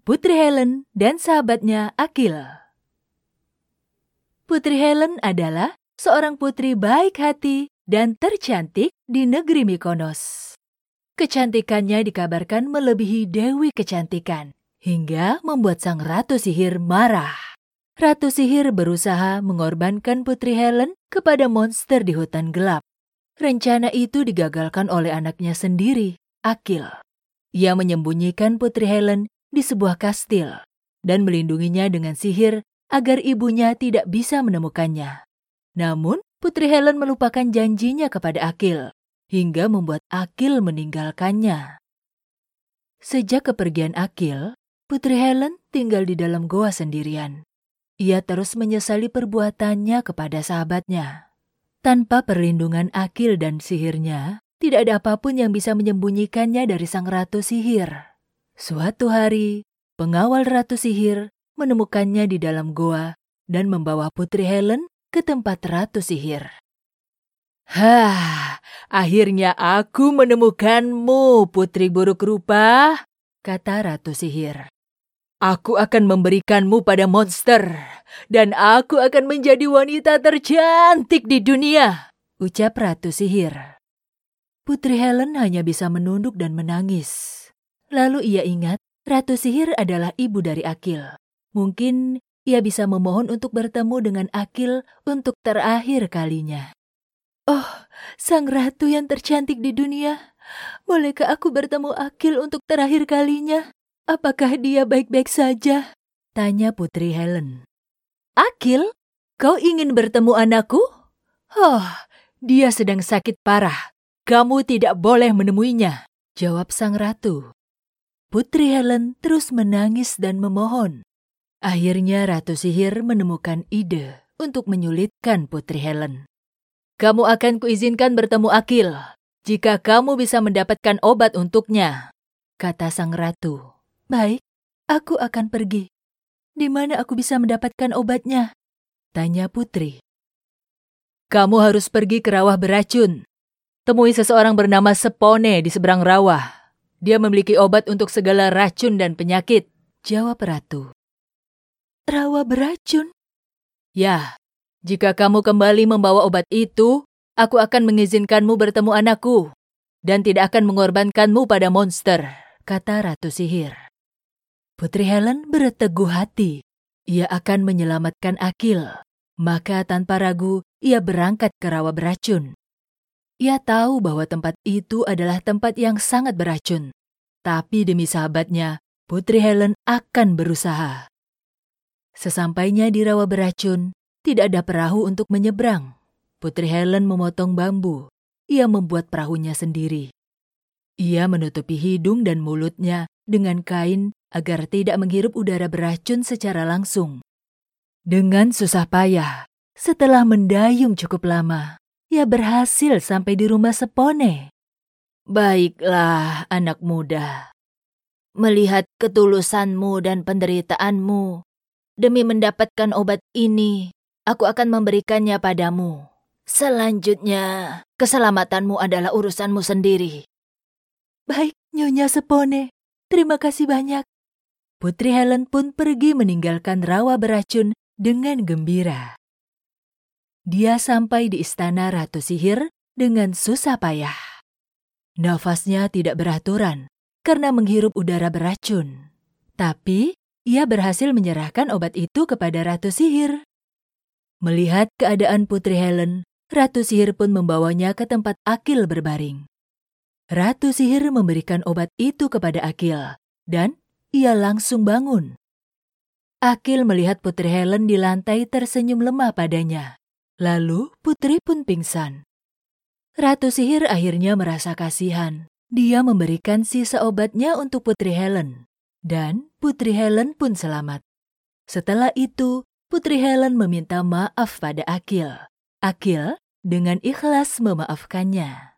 Putri Helen dan sahabatnya Akil. Putri Helen adalah seorang putri baik hati dan tercantik di negeri Mykonos. Kecantikannya dikabarkan melebihi Dewi Kecantikan, hingga membuat sang Ratu Sihir marah. Ratu Sihir berusaha mengorbankan Putri Helen kepada monster di hutan gelap. Rencana itu digagalkan oleh anaknya sendiri, Akil. Ia menyembunyikan Putri Helen di sebuah kastil dan melindunginya dengan sihir agar ibunya tidak bisa menemukannya. Namun, Putri Helen melupakan janjinya kepada Akil hingga membuat Akil meninggalkannya. Sejak kepergian Akil, Putri Helen tinggal di dalam goa sendirian. Ia terus menyesali perbuatannya kepada sahabatnya. Tanpa perlindungan Akil dan sihirnya, tidak ada apa pun yang bisa menyembunyikannya dari sang ratu sihir. Suatu hari, pengawal Ratu Sihir menemukannya di dalam goa dan membawa Putri Helen ke tempat Ratu Sihir. Hah, akhirnya aku menemukanmu, Putri Buruk Rupa, kata Ratu Sihir. Aku akan memberikanmu pada monster, dan aku akan menjadi wanita tercantik di dunia, ucap Ratu Sihir. Putri Helen hanya bisa menunduk dan menangis. Lalu ia ingat Ratu Sihir adalah ibu dari Akil. Mungkin ia bisa memohon untuk bertemu dengan Akil untuk terakhir kalinya. Oh, sang ratu yang tercantik di dunia. Bolehkah aku bertemu Akil untuk terakhir kalinya? Apakah dia baik-baik saja? Tanya Putri Helen. Akil, kau ingin bertemu anakku? Oh, dia sedang sakit parah. Kamu tidak boleh menemuinya, jawab sang ratu. Putri Helen terus menangis dan memohon. Akhirnya Ratu Sihir menemukan ide untuk menyulitkan Putri Helen. Kamu akan kuizinkan bertemu Akil jika kamu bisa mendapatkan obat untuknya, kata sang ratu. Baik, aku akan pergi. Di mana aku bisa mendapatkan obatnya? Tanya Putri. Kamu harus pergi ke rawa beracun. Temui seseorang bernama Sepone di seberang rawa. Dia memiliki obat untuk segala racun dan penyakit, jawab Ratu. Rawa beracun? Ya, jika kamu kembali membawa obat itu, aku akan mengizinkanmu bertemu anakku dan tidak akan mengorbankanmu pada monster, kata Ratu Sihir. Putri Helen berteguh hati. Ia akan menyelamatkan Akil. Maka tanpa ragu, ia berangkat ke rawa beracun. Ia tahu bahwa tempat itu adalah tempat yang sangat beracun. Tapi demi sahabatnya, Putri Helen akan berusaha. Sesampainya di rawa beracun, tidak ada perahu untuk menyeberang. Putri Helen memotong bambu. Ia membuat perahunya sendiri. Ia menutupi hidung dan mulutnya dengan kain agar tidak menghirup udara beracun secara langsung. Dengan susah payah, setelah mendayung cukup lama, ia berhasil sampai di rumah Sepone. Baiklah, anak muda. Melihat ketulusanmu dan penderitaanmu, demi mendapatkan obat ini, aku akan memberikannya padamu. Selanjutnya, keselamatanmu adalah urusanmu sendiri. Baik, Nyonya Sepone. Terima kasih banyak. Putri Helen pun pergi meninggalkan rawa beracun dengan gembira. Dia sampai di istana Ratu Sihir dengan susah payah. Nafasnya tidak beraturan karena menghirup udara beracun. Tapi, ia berhasil menyerahkan obat itu kepada Ratu Sihir. Melihat keadaan Putri Helen, Ratu Sihir pun membawanya ke tempat Akil berbaring. Ratu Sihir memberikan obat itu kepada Akil, dan ia langsung bangun. Akil melihat Putri Helen di lantai tersenyum lemah padanya. Lalu putri pun pingsan. Ratu sihir akhirnya merasa kasihan. Dia memberikan sisa obatnya untuk Putri Helen. Dan Putri Helen pun selamat. Setelah itu, Putri Helen meminta maaf pada Akil. Akil dengan ikhlas memaafkannya.